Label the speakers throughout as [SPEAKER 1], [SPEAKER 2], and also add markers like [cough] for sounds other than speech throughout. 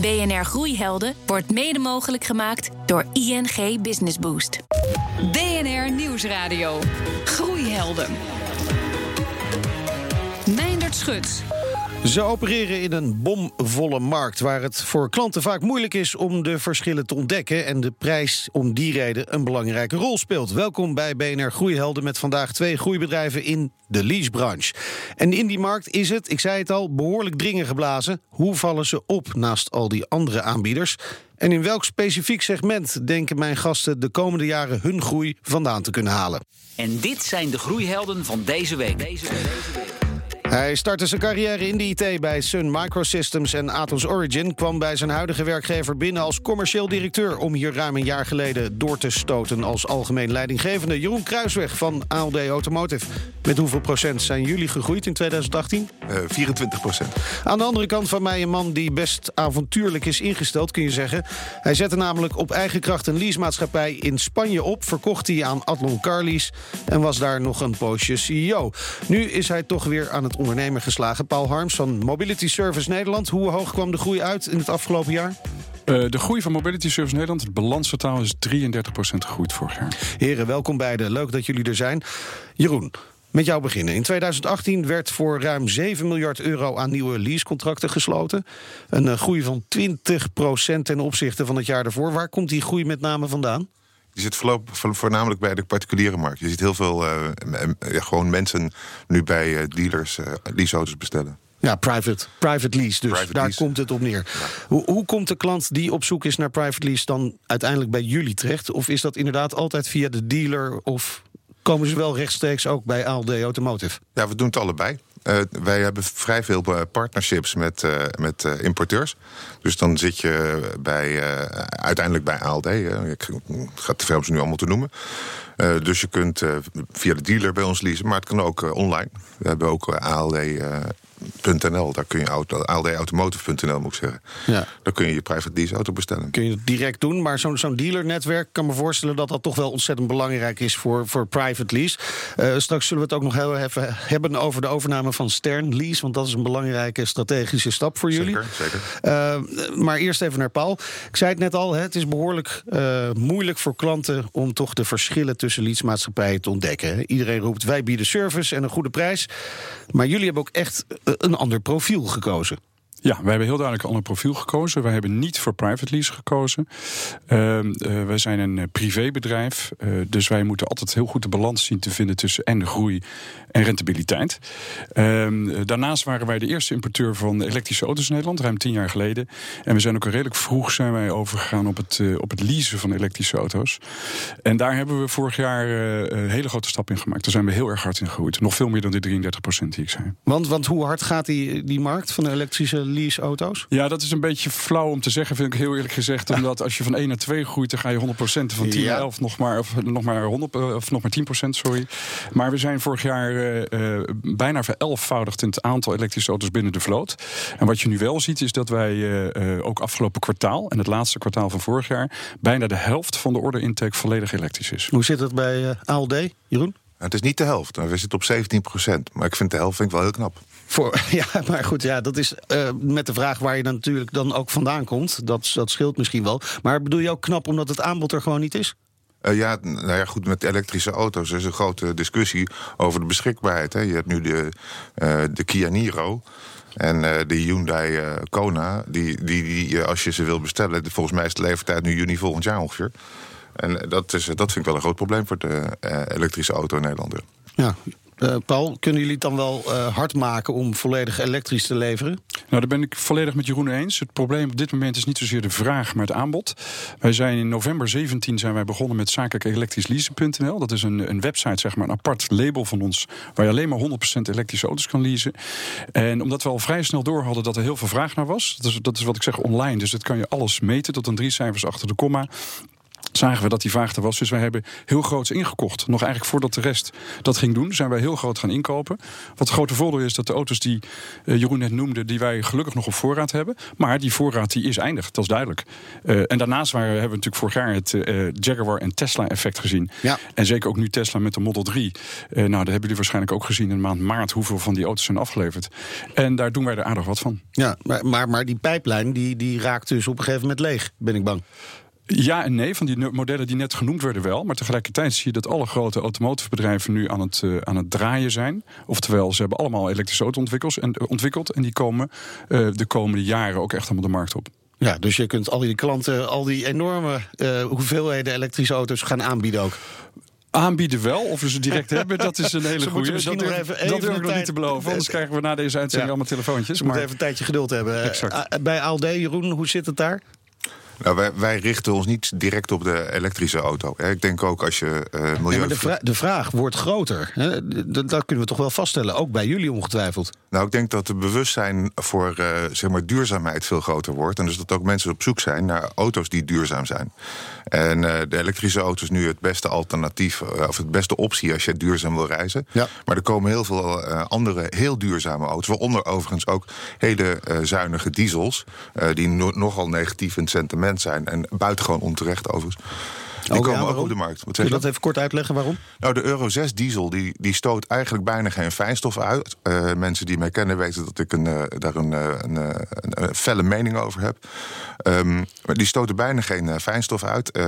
[SPEAKER 1] BNR Groeihelden wordt mede mogelijk gemaakt door ING Business Boost.
[SPEAKER 2] BNR Nieuwsradio. Groeihelden. Meindert Schut.
[SPEAKER 3] Ze opereren in een bomvolle markt waar het voor klanten vaak moeilijk is om de verschillen te ontdekken en de prijs om die reden een belangrijke rol speelt. Welkom bij BNR Groeihelden met vandaag twee groeibedrijven in de leasebranche. En in die markt is het, ik zei het al, behoorlijk dringen geblazen. Hoe vallen ze op naast al die andere aanbieders? En in welk specifiek segment denken mijn gasten de komende jaren hun groei vandaan te kunnen halen?
[SPEAKER 4] En dit zijn de groeihelden van deze week. Deze week.
[SPEAKER 3] Hij startte zijn carrière in de IT bij Sun Microsystems en Atos Origin. Kwam bij zijn huidige werkgever binnen als commercieel directeur. om hier ruim een jaar geleden door te stoten als algemeen leidinggevende. Jeroen Kruisweg van ALD Automotive. Met hoeveel procent zijn jullie gegroeid in 2018?
[SPEAKER 5] Uh, 24 procent.
[SPEAKER 3] Aan de andere kant van mij een man die best avontuurlijk is ingesteld, kun je zeggen. Hij zette namelijk op eigen kracht een leasemaatschappij in Spanje op. Verkocht hij aan Adlon Carlies en was daar nog een poosje CEO. Nu is hij toch weer aan het ondernemer geslagen. Paul Harms van Mobility Service Nederland. Hoe hoog kwam de groei uit in het afgelopen jaar?
[SPEAKER 6] Uh, de groei van Mobility Service Nederland, het balansvertaal is 33% gegroeid vorig jaar.
[SPEAKER 3] Heren, welkom beiden. Leuk dat jullie er zijn. Jeroen, met jou beginnen. In 2018 werd voor ruim 7 miljard euro aan nieuwe leasecontracten gesloten. Een uh, groei van 20% ten opzichte van het jaar daarvoor. Waar komt die groei met name vandaan?
[SPEAKER 5] Je zit voornamelijk bij de particuliere markt. Je ziet heel veel uh, gewoon mensen nu bij uh, dealers uh, leaseauto's bestellen.
[SPEAKER 3] Ja, private, private lease dus. Private Daar lease. komt het op neer. Ja. Hoe, hoe komt de klant die op zoek is naar private lease dan uiteindelijk bij jullie terecht? Of is dat inderdaad altijd via de dealer of komen ze wel rechtstreeks ook bij ALD Automotive?
[SPEAKER 5] Ja, we doen het allebei. Uh, wij hebben vrij veel partnerships met, uh, met importeurs. Dus dan zit je bij, uiteindelijk bij ALD. Ik ga te ver om ze nu allemaal te noemen. dus je kunt via de dealer bij ons leasen, maar het kan ook online. We hebben ook ALD .nl, daar kun je auto, aldautomotive.nl moet ik zeggen. Ja. Daar kun je je private lease auto bestellen.
[SPEAKER 3] Kun je het direct doen, maar zo'n zo'n dealernetwerk kan me voorstellen dat dat toch wel ontzettend belangrijk is voor, voor private lease. Uh, straks zullen we het ook nog heel even hebben over de overname van Stern Lease, want dat is een belangrijke strategische stap voor jullie.
[SPEAKER 5] Zeker, zeker.
[SPEAKER 3] Uh, maar eerst even naar Paul. Ik zei het net al, hè, het is behoorlijk uh, moeilijk voor klanten om toch de verschillen tussen leasemaatschappijen te ontdekken. Iedereen roept wij bieden service en een goede prijs. Maar jullie hebben ook echt een ander profiel gekozen.
[SPEAKER 6] Ja, wij hebben heel duidelijk een ander profiel gekozen. Wij hebben niet voor private lease gekozen. Uh, wij zijn een uh, privébedrijf. Uh, dus wij moeten altijd heel goed de balans zien te vinden tussen en groei en rentabiliteit. Ehm, daarnaast waren wij de eerste importeur van elektrische auto's in Nederland, ruim tien jaar geleden. En we zijn ook redelijk vroeg zijn wij overgegaan op het, op het leasen van elektrische auto's. En daar hebben we vorig jaar een hele grote stap in gemaakt. Daar zijn we heel erg hard in gegroeid. Nog veel meer dan die 33 procent die ik zei.
[SPEAKER 3] Want, want hoe hard gaat die, die markt van de elektrische leaseauto's?
[SPEAKER 6] Ja, dat is een beetje flauw om te zeggen, vind ik heel eerlijk gezegd. [laughs] Omdat als je van 1 naar 2 groeit, dan ga je 100% van 10 ja. naar 11 nog maar, of, nog maar 100 of nog maar 10%, sorry. Maar we zijn vorig jaar uh, uh, bijna verelfvoudigd in het aantal elektrische auto's binnen de vloot. En wat je nu wel ziet, is dat wij uh, ook afgelopen kwartaal en het laatste kwartaal van vorig jaar bijna de helft van de order intake volledig elektrisch is.
[SPEAKER 3] Hoe zit het bij ALD, Jeroen?
[SPEAKER 5] Het is niet de helft. We zitten op 17 procent. Maar ik vind de helft vind ik wel heel knap.
[SPEAKER 3] Voor, [laughs] ja, maar goed, ja, dat is uh, met de vraag waar je dan natuurlijk dan ook vandaan komt. Dat, dat scheelt misschien wel. Maar bedoel je ook knap omdat het aanbod er gewoon niet is?
[SPEAKER 5] Uh, ja, nou ja, goed, met elektrische auto's is een grote discussie over de beschikbaarheid. Hè. Je hebt nu de, uh, de Kia Niro. En uh, de Hyundai uh, Kona, die, die, die als je ze wil bestellen, volgens mij is de leeftijd nu juni volgend jaar ongeveer. En dat, is, dat vind ik wel een groot probleem voor de elektrische auto in Nederland.
[SPEAKER 3] Ja, uh, Paul, kunnen jullie het dan wel uh, hard maken om volledig elektrisch te leveren?
[SPEAKER 6] Nou, daar ben ik volledig met Jeroen eens. Het probleem op dit moment is niet zozeer de vraag, maar het aanbod. Wij zijn in november 17 zijn wij begonnen met zakelijkelektrischleasen.nl. Dat is een, een website, zeg maar, een apart label van ons... waar je alleen maar 100% elektrische auto's kan leasen. En omdat we al vrij snel door hadden dat er heel veel vraag naar was... dat is, dat is wat ik zeg online, dus dat kan je alles meten tot een drie cijfers achter de komma zagen we dat die vraag er was. Dus wij hebben heel groots ingekocht. Nog eigenlijk voordat de rest dat ging doen, zijn wij heel groot gaan inkopen. Wat het grote voordeel is dat de auto's die uh, Jeroen net noemde, die wij gelukkig nog op voorraad hebben. Maar die voorraad die is eindig, dat is duidelijk. Uh, en daarnaast waren, hebben we natuurlijk vorig jaar het uh, Jaguar en Tesla effect gezien.
[SPEAKER 3] Ja.
[SPEAKER 6] En zeker ook nu Tesla met de Model 3. nou, dat hebben jullie waarschijnlijk ook gezien in maand maart hoeveel van die auto's zijn afgeleverd. En daar doen wij er aardig wat van.
[SPEAKER 3] Ja, maar, maar, maar die pijplijn die, die raakt dus op een gegeven moment leeg, ben ik bang.
[SPEAKER 6] Ja en nee, van die modellen die net genoemd werden wel. Maar tegelijkertijd zie je dat alle grote automotive nu aan het, uh, aan het draaien zijn. Oftewel, ze hebben allemaal elektrische auto's en, ontwikkeld. En die komen uh, de komende jaren ook echt allemaal de markt op.
[SPEAKER 3] Ja, dus je kunt al die klanten al die enorme hoeveelheden elektrische auto's gaan aanbieden ook.
[SPEAKER 6] Aanbieden wel, of we ze direct hebben, dat is een [laughs] hele goede.
[SPEAKER 3] Dat
[SPEAKER 6] durf,
[SPEAKER 3] even, even
[SPEAKER 6] dat durf ik nog niet te beloven, anders [laughs] krijgen we na deze uitzending ja. allemaal telefoontjes.
[SPEAKER 3] We maar... moeten even een tijdje geduld hebben.
[SPEAKER 6] Exact.
[SPEAKER 3] Bij ALD, Jeroen, hoe zit het daar?
[SPEAKER 5] Nou, wij, wij, richten ons niet direct op de elektrische auto. Ik denk ook als je uh, milieu...
[SPEAKER 3] Nee, de, vra de, vraag wordt groter. Dat kunnen we toch wel vaststellen, ook bij jullie ongetwijfeld.
[SPEAKER 5] Nou, ik denk dat het bewustzijn voor uh, zeg maar duurzaamheid veel groter wordt. En dus dat ook mensen op zoek zijn naar auto's die duurzaam zijn. En uh, de elektrische auto is nu het beste alternatief, of het beste optie als je duurzaam wil reizen.
[SPEAKER 3] Ja.
[SPEAKER 5] Maar er komen heel veel andere heel duurzame auto's. Waaronder overigens ook hele zuinige diesels, die no nogal negatief in het sentiment zijn. En buitengewoon onterecht overigens. Die
[SPEAKER 3] Oh,
[SPEAKER 5] komen
[SPEAKER 3] ja,
[SPEAKER 5] ook op de markt. Wat
[SPEAKER 3] Kun je dat even kort uitleggen waarom?
[SPEAKER 5] Nou, de Euro 6 diesel die, die stoot eigenlijk bijna geen fijnstof uit. Uh, mensen die mij kennen weten dat ik een, uh, daar een, uh, een, een, een, felle mening over heb. Um, maar die stoten bijna geen fijnstof uit.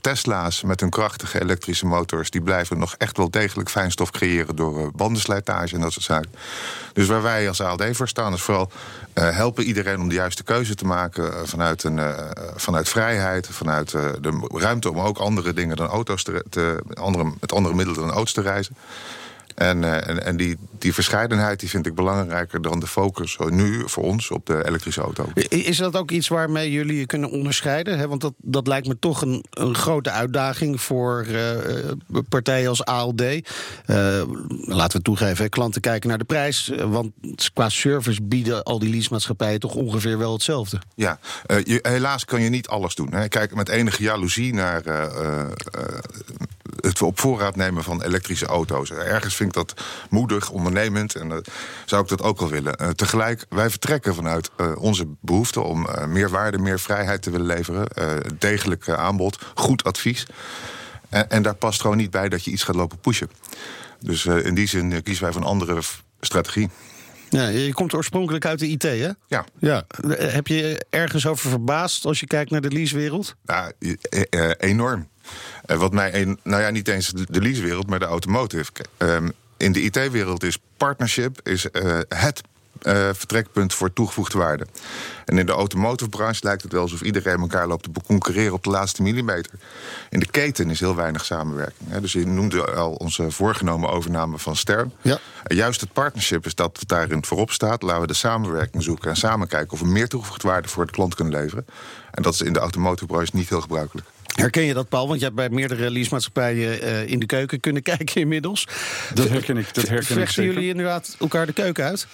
[SPEAKER 5] Tesla's met hun krachtige elektrische motors... die blijven nog echt wel degelijk fijnstof creëren... door bandenslijtage en dat soort zaken. Dus waar wij als ALD voor staan is vooral... helpen iedereen om de juiste keuze te maken... vanuit, een, vanuit vrijheid, vanuit de ruimte om ook andere dingen dan auto's te, te andere, met andere middelen dan auto's te reizen. En, uh, en, en die, die verscheidenheid die vind ik belangrijker dan de focus nu voor ons op de elektrische auto.
[SPEAKER 3] Is dat ook iets waarmee jullie je kunnen onderscheiden? Want dat, dat lijkt me toch een, een grote uitdaging voor uh, partijen als ALD. Uh, laten we toegeven, klanten kijken naar de prijs. Want qua service bieden al die leasemaatschappijen toch ongeveer wel hetzelfde.
[SPEAKER 5] Ja, je, helaas kan je niet alles doen. Hè. Kijk met enige jaloezie naar het op voorraad nemen van elektrische auto's. Ergens vind ik dat moedig, ondernemend en uh, zou ik dat ook wel willen. Uh, tegelijk, wij vertrekken vanuit uh, onze behoefte om meer waarde, meer vrijheid te willen leveren. degelijk aanbod, goed advies. En, en, daar past gewoon niet bij dat je iets gaat lopen pushen. Dus in die zin kiezen wij voor een andere strategie.
[SPEAKER 3] Ja, je komt oorspronkelijk uit de IT, hè?
[SPEAKER 5] Ja.
[SPEAKER 3] ja. Heb je ergens over verbaasd als je kijkt naar de leasewereld?
[SPEAKER 5] Nou, enorm. Uh, wat mij, een, nou ja, niet eens de leasewereld, maar de automotive. Um, in de IT-wereld is partnership is, uh, het uh, vertrekpunt voor toegevoegde waarde. En in de automotive branche lijkt het wel alsof iedereen elkaar loopt te concurreren op de laatste millimeter. In de keten is heel weinig samenwerking. Hè. Dus je noemde al onze voorgenomen overname van Stern.
[SPEAKER 3] Ja.
[SPEAKER 5] En juist het partnership is dat wat daarin voorop staat. Laten we de samenwerking zoeken en samen kijken of we meer toegevoegde waarde voor de klant kunnen leveren. En dat is in de automotive branche niet heel gebruikelijk.
[SPEAKER 3] Herken je dat, Paul? Want je hebt bij meerdere leasemaatschappijen uh, in de keuken kunnen [laughs] kijken inmiddels.
[SPEAKER 6] Dat herken ik. Dat herken
[SPEAKER 3] Vechten
[SPEAKER 6] ik zeker.
[SPEAKER 3] jullie inderdaad elkaar de keuken uit?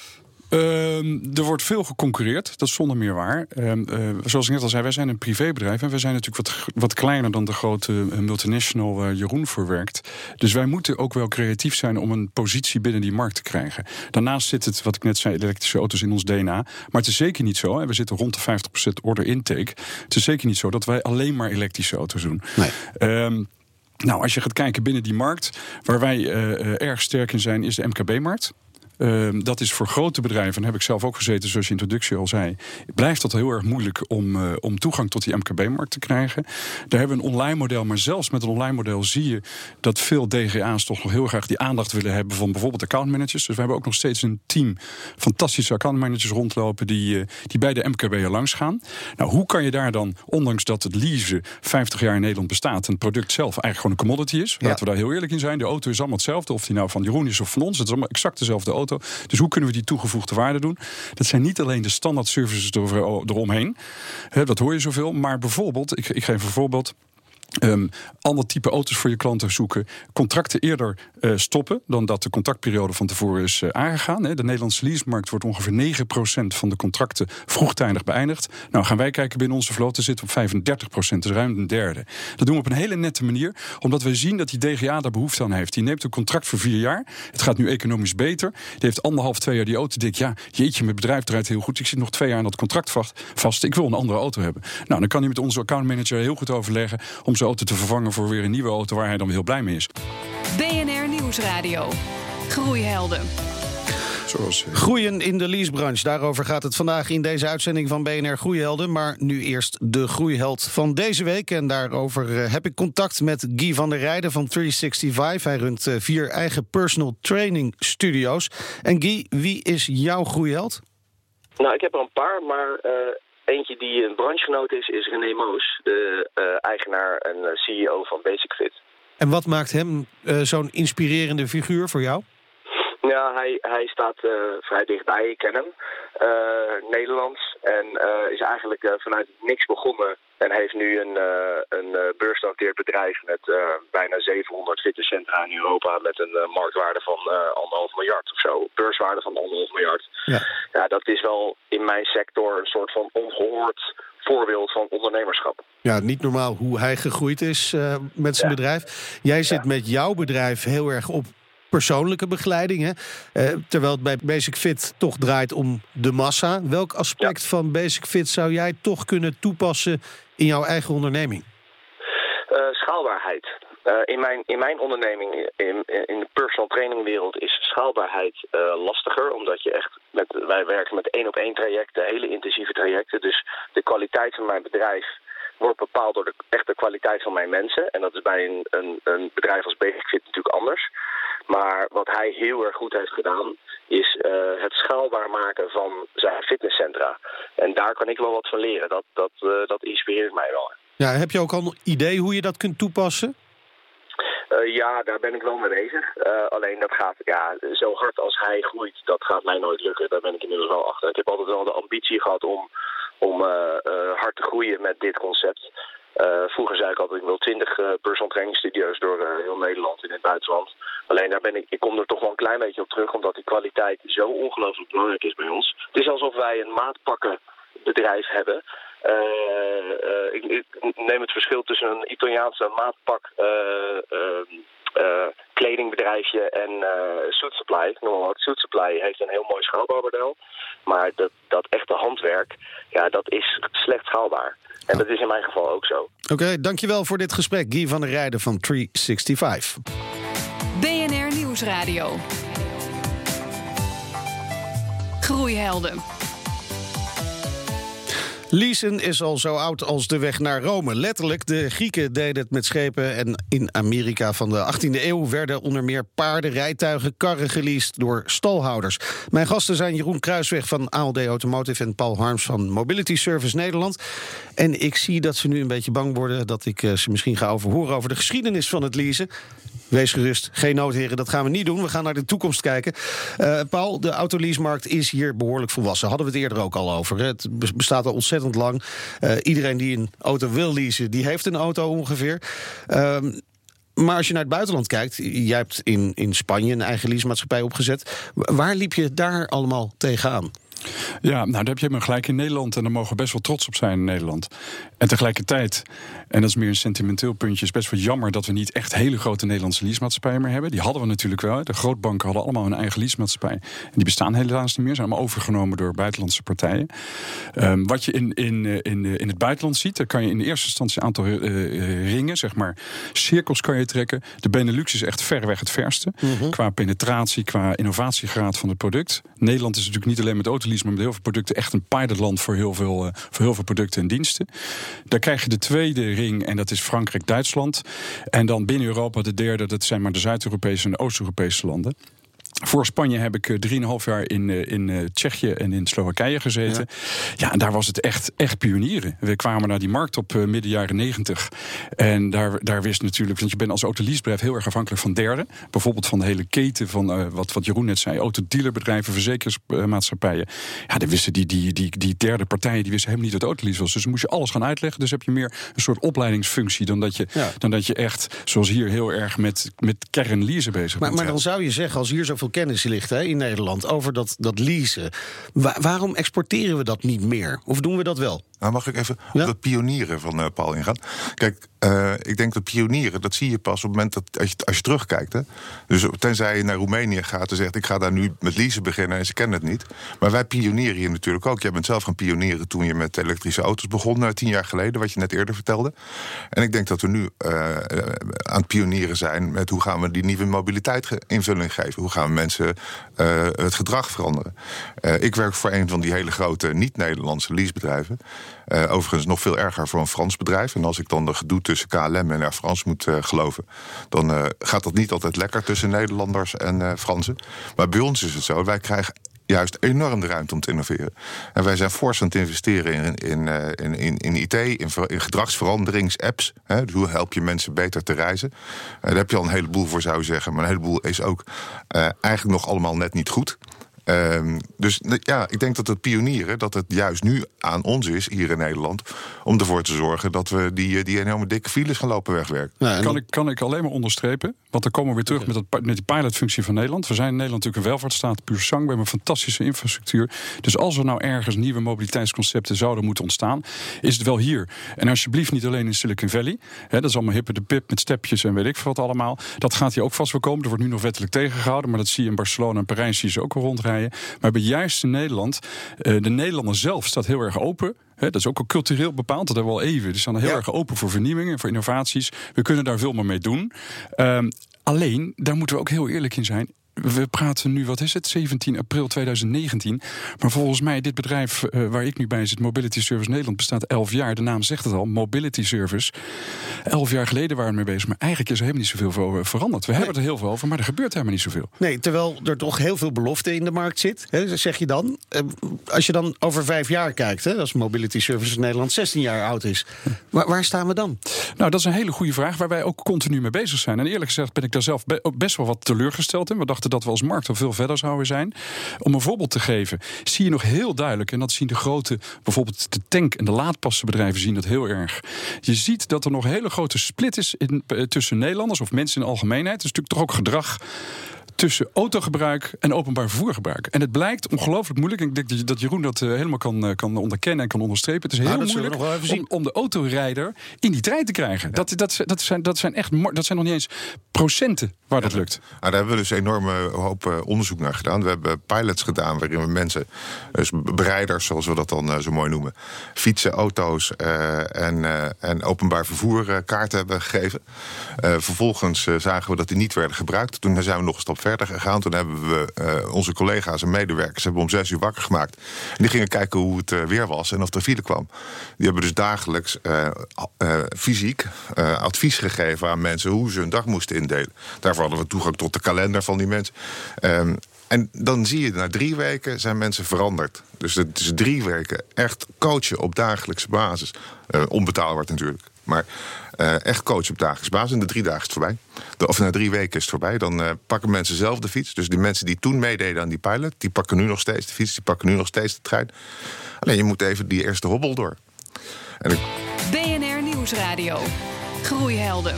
[SPEAKER 6] Uh, er wordt veel geconcurreerd, dat is zonder meer waar. Uh, uh, zoals ik net al zei, wij zijn een privébedrijf en wij zijn natuurlijk wat, wat kleiner dan de grote multinational waar Jeroen voor werkt. Dus wij moeten ook wel creatief zijn om een positie binnen die markt te krijgen. Daarnaast zit het, wat ik net zei, elektrische auto's in ons DNA. Maar het is zeker niet zo, en we zitten rond de 50% order intake. Het is zeker niet zo dat wij alleen maar elektrische auto's doen.
[SPEAKER 3] Nee.
[SPEAKER 6] Um, nou, als je gaat kijken binnen die markt, waar wij erg sterk in zijn, is de MKB-markt. Uh, dat is voor grote bedrijven, en heb ik zelf ook gezeten, zoals je introductie al zei, blijft dat heel erg moeilijk om, uh, om toegang tot die MKB-markt te krijgen. Daar hebben we een online model, maar zelfs met een online model zie je dat veel DGA's toch nog heel graag die aandacht willen hebben van bijvoorbeeld accountmanagers. Dus we hebben ook nog steeds een team fantastische accountmanagers rondlopen die, uh, die bij de MKB'er langs gaan. Nou, hoe kan je daar dan, ondanks dat het leasen 50 jaar in Nederland bestaat, en het product zelf eigenlijk gewoon een commodity is,
[SPEAKER 3] Ja.
[SPEAKER 6] laten we daar heel eerlijk in zijn. De auto is allemaal hetzelfde, of die nou van Jeroen is of van ons, het is allemaal exact dezelfde auto. Dus hoe kunnen we die toegevoegde waarde doen? Dat zijn niet alleen de standaard services eromheen. He, dat hoor je zoveel. Maar bijvoorbeeld, ik, ik geef een voorbeeld. Um, ander type auto's voor je klanten zoeken. Contracten eerder uh, stoppen dan dat de contractperiode van tevoren is uh, aangegaan. Hè. De Nederlandse leasemarkt wordt ongeveer 9% van de contracten vroegtijdig beëindigd. Nou gaan wij kijken binnen onze vloot, zitten op 35%, dus ruim een derde. Dat doen we op een hele nette manier, omdat we zien dat die DGA daar behoefte aan heeft. Die neemt een contract voor vier jaar. Het gaat nu economisch beter. Die heeft anderhalf, twee jaar die auto dik. Ja, jeetje, mijn bedrijf draait heel goed. Ik zit nog twee jaar aan dat contract vast. Ik wil een andere auto hebben. Nou, dan kan hij met onze accountmanager heel goed overleggen om zijn auto te vervangen voor weer een nieuwe auto waar hij dan heel blij mee is.
[SPEAKER 2] BNR Nieuwsradio. Groeihelden.
[SPEAKER 3] Zoals, uh... Groeien in de leasebranche. Daarover gaat het vandaag in deze uitzending van BNR Groeihelden. Maar nu eerst de groeiheld van deze week. En daarover eh, heb ik contact met Guy van der Rijden van 365. Hij runt uh, vier eigen personal training studio's. En Guy, wie is jouw groeiheld?
[SPEAKER 7] Nou, ik heb er een paar, maar Eentje die een branchegenoot is, is René Moos, de uh, eigenaar en eh, CEO van Basic Fit.
[SPEAKER 3] En wat maakt hem uh, zo'n inspirerende figuur voor jou?
[SPEAKER 7] Ja, hij, hij staat vrij dichtbij. Ik ken hem. Nederlands. En is eigenlijk vanuit niks begonnen en heeft nu een, uh, een uh, beursgenoteerd bedrijf met uh, bijna 700 fitnesscentra in Europa met een marktwaarde van anderhalf miljard of zo. Beurswaarde van anderhalf miljard. Ja. ja, dat is wel in mijn sector een soort van ongehoord voorbeeld van ondernemerschap.
[SPEAKER 3] Ja, niet normaal hoe hij gegroeid is met zijn bedrijf. Jij zit met jouw bedrijf heel erg op persoonlijke begeleiding. Hè? Uh, terwijl het bij Basic Fit toch draait om de massa. Welk aspect ja. van Basic Fit zou jij toch kunnen toepassen in jouw eigen onderneming?
[SPEAKER 7] Uh, schaalbaarheid. Uh, in, mijn, in mijn onderneming, in, in de personal training wereld, is schaalbaarheid uh, lastiger. Omdat je echt met, wij werken met één op één trajecten, hele intensieve trajecten. Dus de kwaliteit van mijn bedrijf wordt bepaald door de echte kwaliteit van mijn mensen. En dat is bij een, een, een bedrijf als Basic natuurlijk anders. Maar wat hij heel erg goed heeft gedaan, is uh, het schaalbaar maken van zijn fitnesscentra. En daar kan ik wel wat van leren. Dat, dat, uh, dat inspireert mij wel.
[SPEAKER 3] Ja, heb je ook al een idee hoe je dat kunt toepassen?
[SPEAKER 7] Uh, ja, daar ben ik wel mee bezig. alleen dat gaat, ja, zo hard als hij groeit, dat gaat mij nooit lukken. Daar ben ik inmiddels wel achter. Ik heb altijd wel de ambitie gehad om, om hard te groeien met dit concept. Uh, vroeger zei ik altijd, ik wil 20 uh, personal training studio's door uh, heel Nederland in het buitenland. Alleen daar ben ik, ik kom er toch wel een klein beetje op terug, omdat die kwaliteit zo ongelooflijk belangrijk is bij ons. Het is alsof wij een maatpakkenbedrijf hebben. Ik, ik, neem het verschil tussen een Italiaanse maatpak kledingbedrijfje en uh, Suit Supply, noem maar wat. Suit Supply heeft een heel mooi schaalbouwmodel. Maar dat, dat echte handwerk, ja, dat is slecht schaalbaar. En dat is in mijn geval ook zo.
[SPEAKER 3] Oké, okay, dankjewel voor dit gesprek. Guy van der Rijden van 365.
[SPEAKER 2] BNR Nieuwsradio. Groeihelden.
[SPEAKER 3] Leasen is al zo oud als de weg naar Rome. Letterlijk, de Grieken deden het met schepen. En in Amerika van de 18e eeuw werden onder meer paarden, rijtuigen, karren geleased door stalhouders. Mijn gasten zijn Jeroen Kruisweg van ALD Automotive en Paul Harms van Mobility Service Nederland. En ik zie dat ze nu een beetje bang worden dat ik eh, ze misschien ga overhoren over de geschiedenis van het leasen. Wees gerust, geen noodheren, dat gaan we niet doen. We gaan naar de toekomst kijken. Uh, Paul, de autoleasemarkt is hier behoorlijk volwassen. Hadden we het eerder ook al over. Het bestaat al ontzettend lang. Uh, iedereen die een auto wil leasen, die heeft een auto ongeveer. Uh, maar als je naar het buitenland kijkt, jij hebt in, in Spanje een eigen leasemaatschappij opgezet. Waar liep je daar allemaal tegenaan?
[SPEAKER 6] Ja, nou daar heb je me gelijk in Nederland. En daar mogen we best wel trots op zijn in Nederland. En tegelijkertijd, en dat is meer een sentimenteel puntje, is best wel jammer dat we niet echt hele grote Nederlandse leasemaatschappijen meer hebben. Die hadden we natuurlijk wel. De grootbanken hadden allemaal hun eigen leasemaatschappij. En die bestaan helaas niet meer, zijn allemaal overgenomen door buitenlandse partijen. Um, wat je in, in, eh, in, in het buitenland ziet, daar kan je in de eerste instantie een aantal uh, ringen, zeg maar, cirkels kan je trekken. De Benelux is echt verreweg het verste. Mm -hmm. Qua penetratie, qua innovatiegraad van het product. Nederland is natuurlijk niet alleen met autolease, maar met heel veel producten echt een pilotland voor heel veel, uh, voor heel veel producten en diensten. Daar krijg je de tweede ring en dat is Frankrijk-Duitsland. En dan binnen Europa de derde, dat zijn maar de Zuid-Europese en Oost-Europese landen. Voor Spanje heb ik eh, 3,5 jaar in, eh, in eh, Tsjechië en in Slowakije gezeten. Ja. en daar was het echt, echt pionieren. We kwamen naar die markt op eh, midden jaren 90. En daar, daar wist natuurlijk, want je bent als autoleasebedrijf heel erg afhankelijk van derden. Bijvoorbeeld van de hele keten van eh, wat, wat Jeroen net zei: autodealerbedrijven, verzekeringsmaatschappijen. Ja, dan wisten die, die, die, die derde partijen die wisten helemaal niet wat autolease was. Dus dan moest je alles gaan uitleggen. Dus heb je meer een soort opleidingsfunctie dan dat je,
[SPEAKER 3] Ja.
[SPEAKER 6] dan dat je echt, zoals hier, heel erg met, met kernleasen bezig
[SPEAKER 3] Maar,
[SPEAKER 6] bent.
[SPEAKER 3] maar dan zou je zeggen, als hier zoveel kennis ligt hè, in Nederland over dat, dat leasen, wa- waarom exporteren we dat niet meer? Of doen we dat wel?
[SPEAKER 5] Nou, mag ik even
[SPEAKER 3] Ja.
[SPEAKER 5] op dat pionieren van eh, Paul ingaan? Kijk, eh, ik denk dat pionieren, dat zie je pas op het moment dat als je, als je terugkijkt. Hè? Dus tenzij je naar Roemenië gaat en zegt: ik ga daar nu met leasen beginnen en ze kennen het niet. Maar wij pionieren hier natuurlijk ook. Jij bent zelf gaan pionieren toen je met elektrische auto's begon, eh, tien jaar geleden, wat je net eerder vertelde. En ik denk dat we nu aan het pionieren zijn met hoe gaan we die nieuwe mobiliteit ge- invulling geven. Hoe gaan we mensen het gedrag veranderen. Ik werk voor een van die hele grote niet-Nederlandse leasebedrijven. Eh, overigens nog veel erger voor een Frans bedrijf. En als ik dan de gedoe tussen KLM en Air France moet eh, geloven... dan eh, gaat dat niet altijd lekker tussen Nederlanders en Fransen. Maar bij ons is het zo, wij krijgen juist enorm de ruimte om te innoveren. En wij zijn fors aan het investeren in, in, in, in, IT, in, in gedragsveranderingsapps. Dus hoe help je mensen beter te reizen? Daar heb je al een heleboel voor, zou je zeggen. Maar een heleboel is ook eigenlijk nog allemaal net niet goed. Ehm, dus ja, ik denk dat het pionieren, dat het juist nu aan ons is, hier in Nederland, om ervoor te zorgen dat we die, eh, die enorme dikke files gaan lopen wegwerken.
[SPEAKER 3] Nou, en
[SPEAKER 6] Kan
[SPEAKER 3] dat-
[SPEAKER 6] ik, kan ik alleen maar onderstrepen. Want dan komen we weer terug met, dat, met die pilotfunctie van Nederland. We zijn in Nederland natuurlijk een welvaartsstaat, puur zang. We hebben een fantastische infrastructuur. Dus als er nou ergens nieuwe mobiliteitsconcepten zouden moeten ontstaan, is het wel hier. En alsjeblieft niet alleen in Silicon Valley. Hè, dat is allemaal hippe de pip met stepjes en weet ik veel wat allemaal. Dat gaat hier ook vast wel komen. Er wordt nu nog wettelijk tegengehouden. Maar dat zie je in Barcelona en Parijs zie je ze ook wel rondrijden. Maar bij juist in Nederland, eh, de Nederlander zelf staat heel erg open. Hè, dat is ook al cultureel bepaald, dat hebben we al even. Die staan heel
[SPEAKER 3] Ja.
[SPEAKER 6] erg open voor vernieuwingen en voor innovaties. We kunnen daar veel meer mee doen. Ehm, alleen, daar moeten we ook heel eerlijk in zijn. We praten nu, wat is het, 17 april 2019. Maar volgens mij, dit bedrijf eh, waar ik nu bij zit, Mobility Service Nederland, bestaat 11 jaar. De naam zegt het al, Mobility Service. 11 jaar geleden waren we mee bezig. Maar eigenlijk is er helemaal niet zoveel eh, veranderd. We hebben het er heel veel over, maar er gebeurt helemaal niet zoveel.
[SPEAKER 3] Nee, terwijl er toch heel veel belofte in de markt zit, hè, zeg je dan. Eh, Als je dan over vijf jaar kijkt, hè, als Mobility Services Nederland 16 jaar oud is, waar, waar staan we dan?
[SPEAKER 6] Nou, dat is een hele goede vraag waar wij ook continu mee bezig zijn. En eerlijk gezegd ben ik daar zelf best wel wat teleurgesteld in. We dachten dat we als markt al veel verder zouden zijn. Om een voorbeeld te geven, zie je nog heel duidelijk, en dat zien de grote, bijvoorbeeld de tank- en de laadpassenbedrijven zien dat heel erg. Je ziet dat er nog een hele grote split is eh, tussen Nederlanders of mensen in de algemeenheid. Het is natuurlijk toch ook gedrag tussen autogebruik en openbaar vervoergebruik. En het blijkt ongelooflijk moeilijk. En ik denk dat je- dat Jeroen dat eh, helemaal kan, eh, kan onderkennen en kan onderstrepen. Het is heel
[SPEAKER 3] Nou, we
[SPEAKER 6] moeilijk om, om de autorijder in die trein te krijgen. Dat, dat, dat, zijn, dat zijn echt dat zijn nog niet eens procenten waar dat lukt.
[SPEAKER 5] Nou, daar hebben we dus een enorme hoop eh, onderzoek naar gedaan. We hebben pilots gedaan waarin we mensen, dus bereiders zoals we dat dan zo mooi noemen, fietsen, auto's en, en openbaar vervoer kaarten hebben gegeven. Vervolgens zagen we dat die niet werden gebruikt. Toen zijn we nog een verder gegaan. Toen hebben we eh, onze collega's en medewerkers hebben om zes uur wakker gemaakt. Die gingen kijken hoe het eh, weer was en of er file kwam. Die hebben dus dagelijks eh, fysiek advies gegeven aan mensen hoe ze hun dag moesten indelen. Daarvoor hadden we toegang tot de kalender van die mensen. Ehm, en dan zie je, na drie weken zijn mensen veranderd. Dus het is drie weken echt coachen op dagelijkse basis. Onbetaalbaar natuurlijk. Maar eh, echt coachen op dagelijkse basis. En de drie dagen is het voorbij. De, of na drie weken is het voorbij. Dan eh, pakken mensen zelf de fiets. Dus die mensen die toen meededen aan die pilot... die pakken nu nog steeds de fiets, die pakken nu nog steeds de trein. Alleen je moet even die eerste hobbel door. En ik,
[SPEAKER 2] BNR Nieuwsradio. Groeihelden.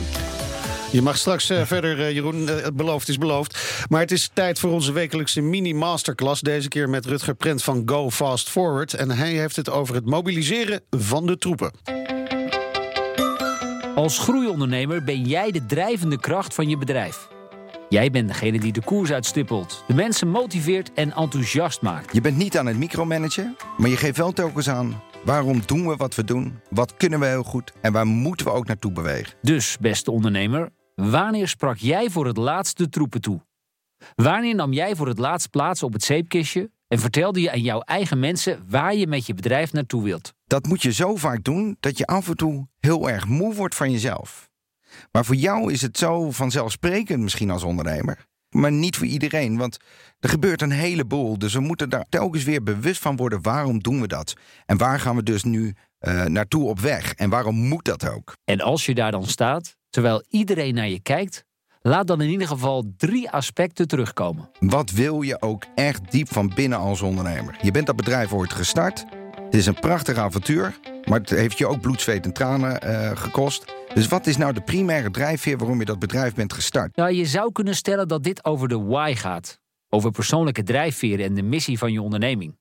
[SPEAKER 3] Je mag straks eh, verder, Jeroen. Het beloofd is beloofd. Maar het is tijd voor onze wekelijkse mini-masterclass. Deze keer met Rutger Prent van Go Fast Forward. En hij heeft het over het mobiliseren van de troepen.
[SPEAKER 8] Als groeiondernemer ben jij de drijvende kracht van je bedrijf. Jij bent degene die de koers uitstippelt, de mensen motiveert en enthousiast maakt.
[SPEAKER 9] Je bent niet aan het micromanagen, maar je geeft wel telkens aan waarom doen we wat we doen, wat kunnen we heel goed en waar moeten we ook naartoe bewegen.
[SPEAKER 8] Dus, beste ondernemer, wanneer sprak jij voor het laatst de troepen toe? Wanneer nam jij voor het laatst plaats op het zeepkistje en vertelde je aan jouw eigen mensen waar je met je bedrijf naartoe wilt?
[SPEAKER 9] Dat moet je zo vaak doen dat je af en toe heel erg moe wordt van jezelf. Maar voor jou is het zo vanzelfsprekend misschien als ondernemer. maar niet voor iedereen. Want er gebeurt een heleboel. Dus we moeten daar telkens weer bewust van worden. Waarom doen we dat? En waar gaan we dus nu uh, naartoe op weg? En waarom moet dat ook?
[SPEAKER 8] En als je daar dan staat, terwijl iedereen naar je kijkt, laat dan in ieder geval drie aspecten terugkomen.
[SPEAKER 9] Wat wil je ook echt diep van binnen als ondernemer? Je bent dat bedrijf ooit gestart. Het is een prachtig avontuur, maar het heeft je ook bloed, zweet en tranen uh, gekost. Dus wat is nou de primaire drijfveer waarom je dat bedrijf bent gestart?
[SPEAKER 8] Nou, je zou kunnen stellen dat dit over de why gaat. Over persoonlijke drijfveren en de missie van je onderneming.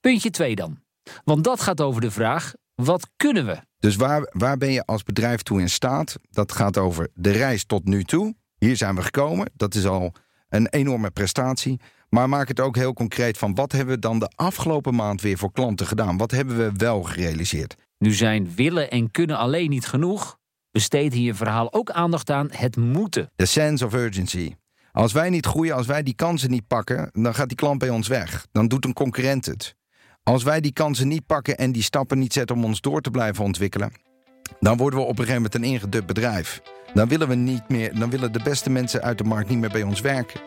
[SPEAKER 8] Puntje 2 dan. Want dat gaat over de vraag: wat kunnen we?
[SPEAKER 9] Dus waar, waar ben je als bedrijf toe in staat? Dat gaat over de reis tot nu toe. Hier zijn we gekomen. Dat is al een enorme prestatie. Maar maak het ook heel concreet van wat hebben we dan de afgelopen maand weer voor klanten gedaan? Wat hebben we wel gerealiseerd?
[SPEAKER 8] Nu zijn willen en kunnen alleen niet genoeg. Besteed je verhaal ook aandacht aan het moeten.
[SPEAKER 9] The sense of urgency. Als wij niet groeien, als wij die kansen niet pakken, dan gaat die klant bij ons weg. Dan doet een concurrent het. Als wij die kansen niet pakken en die stappen niet zetten om ons door te blijven ontwikkelen, dan worden we op een gegeven moment een ingedubt bedrijf. Dan willen we niet meer, dan willen de beste mensen uit de markt niet meer bij ons werken.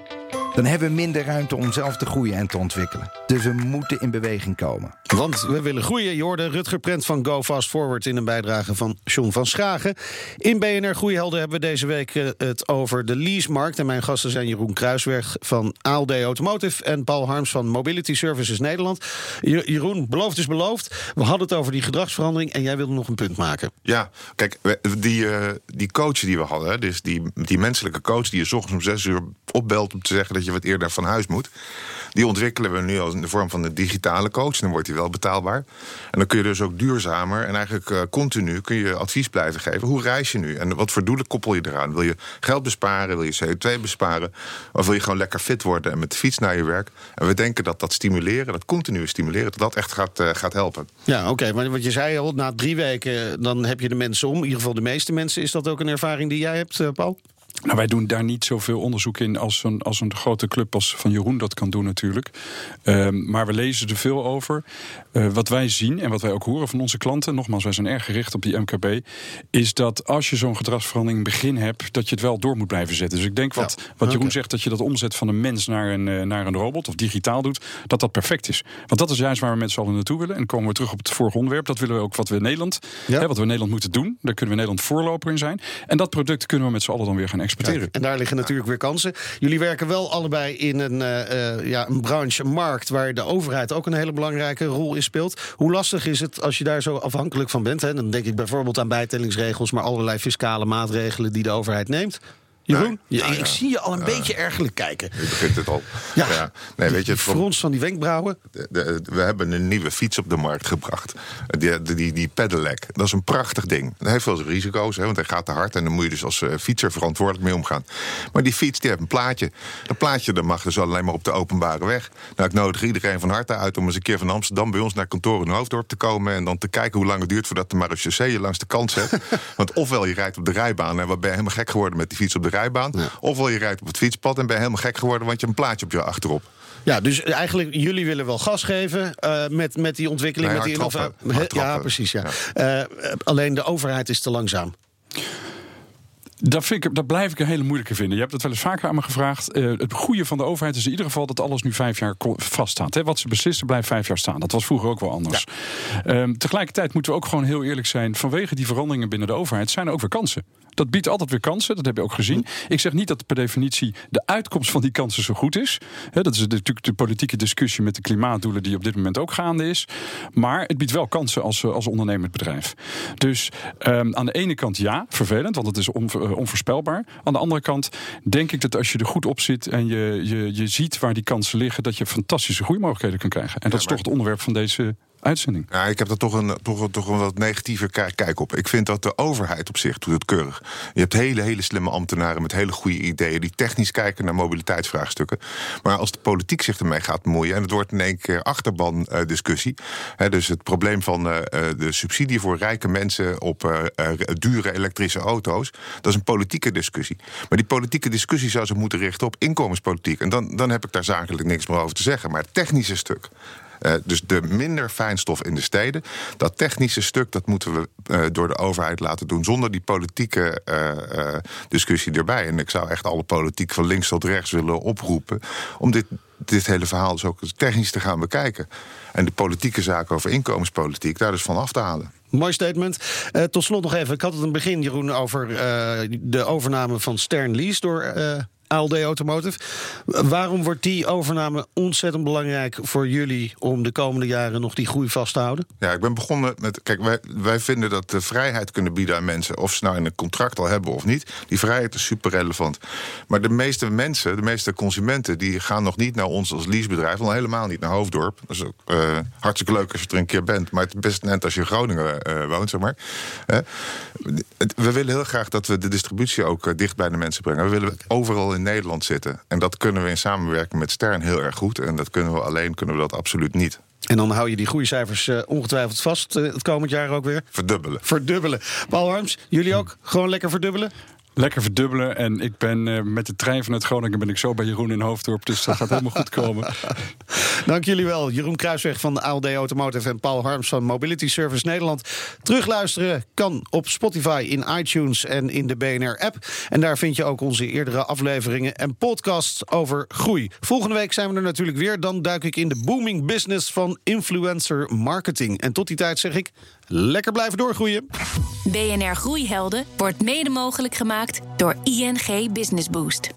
[SPEAKER 9] Dan hebben we minder ruimte om zelf te groeien en te ontwikkelen. Dus we moeten in beweging komen.
[SPEAKER 3] Want we willen groeien. Je hoorde Rutger Prent van Go Fast Forward in een bijdrage van John van Schagen. In BNR Groeihelden hebben we deze week eh, het over de leasemarkt. En mijn gasten zijn Jeroen Kruisweg van ALD Automotive... en Paul Harms van Mobility Services Nederland. Jeroen, beloofd is beloofd. We hadden het over die gedragsverandering en jij wilde nog een punt maken.
[SPEAKER 5] Ja, kijk, die, uh, die coach die we hadden... dus die, die menselijke coach die je ochtends om zes uur opbelt... om te zeggen dat je wat eerder van huis moet. Die ontwikkelen we nu als in de vorm van een digitale coach. Dan wordt die wel betaalbaar. En dan kun je dus ook duurzamer en eigenlijk uh, continu kun je advies blijven geven. Hoe reis je nu? En wat voor doelen koppel je eraan? Wil je geld besparen? Wil je CO2 besparen? Of wil je gewoon lekker fit worden en met de fiets naar je werk? En we denken dat dat stimuleren, dat continu stimuleren, dat dat echt gaat, uh, gaat helpen.
[SPEAKER 3] Ja, oké. Maar wat je zei al, na drie weken dan heb je de mensen om. In ieder geval de meeste mensen. Is dat ook een ervaring die jij hebt, Paul?
[SPEAKER 6] Nou, wij doen daar niet zoveel onderzoek in als een, als een grote club als van Jeroen dat kan doen natuurlijk. Um, maar we lezen er veel over. Uh, wat wij zien en wat wij ook horen van onze klanten, nogmaals, wij zijn erg gericht op die MKB, is dat als je zo'n gedragsverandering begin hebt, dat je het wel door moet blijven zetten. Dus ik denk wat, ja. wat Jeroen okay. zegt, dat je dat omzet van een mens naar een, uh, naar een robot of digitaal doet, dat dat perfect is. Want dat is juist waar we met z'n allen naartoe willen. En dan komen we terug op het vorige onderwerp. Dat willen we ook wat we in Nederland, ja. hè, wat we in Nederland moeten doen. Daar kunnen we in Nederland voorloper in zijn. En dat product kunnen we met z'n allen dan weer gaan
[SPEAKER 3] en daar liggen natuurlijk weer kansen. Jullie werken wel allebei in een, uh, ja, een branche, een markt... waar de overheid ook een hele belangrijke rol in speelt. Hoe lastig is het als je daar zo afhankelijk van bent? Hè? Dan denk ik bijvoorbeeld aan bijtellingsregels... maar allerlei fiscale maatregelen die de overheid neemt. Jeroen, ja, ja, ik zie je al een beetje ergelijk kijken.
[SPEAKER 5] Je begint het al.
[SPEAKER 3] Ja. Nee, weet je, het frons van die wenkbrauwen.
[SPEAKER 5] De, de, we hebben een nieuwe fiets op de markt gebracht. Die, die, die pedelec. Dat is een prachtig ding. Dat heeft wel zijn risico's, hè, want hij gaat te hard... en dan moet je dus als uh, fietser verantwoordelijk mee omgaan. Maar die fiets die heeft een plaatje. Dat plaatje dat mag dus alleen maar op de openbare weg. Nou, ik nodig iedereen van harte uit om eens een keer van Amsterdam... bij ons naar kantoor in Hoofddorp te komen... en dan te kijken hoe lang het duurt voordat de marechaussee je langs de kant zet. [laughs] want ofwel je rijdt op de rijbaan... en wat ben je helemaal gek geworden met die fiets op de rijbaan... Ja. Ofwel je rijdt op het fietspad en ben je helemaal gek geworden... want je hebt een plaatje op je achterop.
[SPEAKER 3] Ja, dus eigenlijk jullie willen wel gas geven uh, met, met die ontwikkeling.
[SPEAKER 5] Nee,
[SPEAKER 3] met die
[SPEAKER 5] innovatie.
[SPEAKER 3] Ja, precies. Ja. ja. Uh, alleen de overheid is te langzaam.
[SPEAKER 6] Dat, vind ik, dat blijf ik een hele moeilijke vinden. Je hebt het wel eens vaker aan me gevraagd. Uh, het goede van de overheid is in ieder geval dat alles nu vijf jaar vaststaat. Hè? Wat ze beslissen blijft vijf jaar staan. Dat was vroeger ook wel anders. Ja. Um, tegelijkertijd moeten we ook gewoon heel eerlijk zijn. Vanwege die veranderingen binnen de overheid zijn er ook weer kansen. Dat biedt altijd weer kansen, dat heb je ook gezien. Ik zeg niet dat per definitie de uitkomst van die kansen zo goed is. He, dat is natuurlijk de politieke discussie met de klimaatdoelen die op dit moment ook gaande is. Maar het biedt wel kansen als, als ondernemend bedrijf. Dus um, aan de ene kant ja, vervelend, want het is on, uh, onvoorspelbaar. Aan de andere kant denk ik dat als je er goed op zit en je, je, je ziet waar die kansen liggen, dat je fantastische groeimogelijkheden kan krijgen. En dat is toch het onderwerp van deze uitzending.
[SPEAKER 5] Ja, ik heb er toch een, toch, toch een wat negatieve kijk op. Ik vind dat de overheid op zich doet het keurig. Je hebt hele, hele slimme ambtenaren met hele goede ideeën... die technisch kijken naar mobiliteitsvraagstukken. Maar als de politiek zich ermee gaat bemoeien... en het wordt in één keer achterban uh, discussie... Hè, dus het probleem van uh, de subsidie voor rijke mensen... op dure elektrische auto's, dat is een politieke discussie. Maar die politieke discussie zou zich moeten richten op inkomenspolitiek. En dan, dan heb ik daar zakelijk niks meer over te zeggen. Maar het technische stuk Eh, dus de minder fijnstof in de steden. Dat technische stuk dat moeten we eh, door de overheid laten doen zonder die politieke eh, discussie erbij. En ik zou echt alle politiek van links tot rechts willen oproepen om dit, dit hele verhaal dus ook technisch te gaan bekijken. En de politieke zaken over inkomenspolitiek daar dus van af te halen.
[SPEAKER 3] Mooi statement. Tot slot nog even. Ik had het in het begin, Jeroen, over de overname van Stern Lease door ALD Automotive. Waarom wordt die overname ontzettend belangrijk voor jullie om de komende jaren nog die groei vast te houden?
[SPEAKER 5] Ja, ik ben begonnen met. Kijk, wij, wij vinden dat de vrijheid kunnen bieden aan mensen, of ze nou in een contract al hebben of niet. Die vrijheid is super relevant. Maar de meeste mensen, de meeste consumenten, die gaan nog niet naar ons als leasebedrijf, al helemaal niet naar Hoofddorp. Dat is ook eh, hartstikke leuk als je er een keer bent, maar het is best net als je in Groningen eh, woont, zeg maar. We willen heel graag dat we de distributie ook eh, dicht bij de mensen brengen. We willen overal in Nederland zitten. En dat kunnen we in samenwerking met Stern heel erg goed. En dat kunnen we alleen, kunnen we dat absoluut niet.
[SPEAKER 3] En dan hou je die groeicijfers eh, ongetwijfeld vast eh, het komend jaar ook weer.
[SPEAKER 5] Verdubbelen.
[SPEAKER 3] Verdubbelen. Paul Harms, jullie ook gewoon lekker verdubbelen?
[SPEAKER 6] Lekker verdubbelen. En ik ben eh, met de trein vanuit Groningen ben ik zo bij Jeroen in Hoofddorp. Dus dat gaat helemaal goed komen. [laughs]
[SPEAKER 3] Dank jullie wel. Jeroen Kruisweg van ALD Automotive en Paul Harms van Mobility Service Nederland. Terugluisteren kan op Spotify, in iTunes en in de BNR-app. En daar vind je ook onze eerdere afleveringen en podcasts over groei. Volgende week zijn we er natuurlijk weer. Dan duik ik in de booming business van influencer marketing. En tot die tijd zeg ik, lekker blijven doorgroeien.
[SPEAKER 1] BNR Groeihelden wordt mede mogelijk gemaakt door ING Business Boost.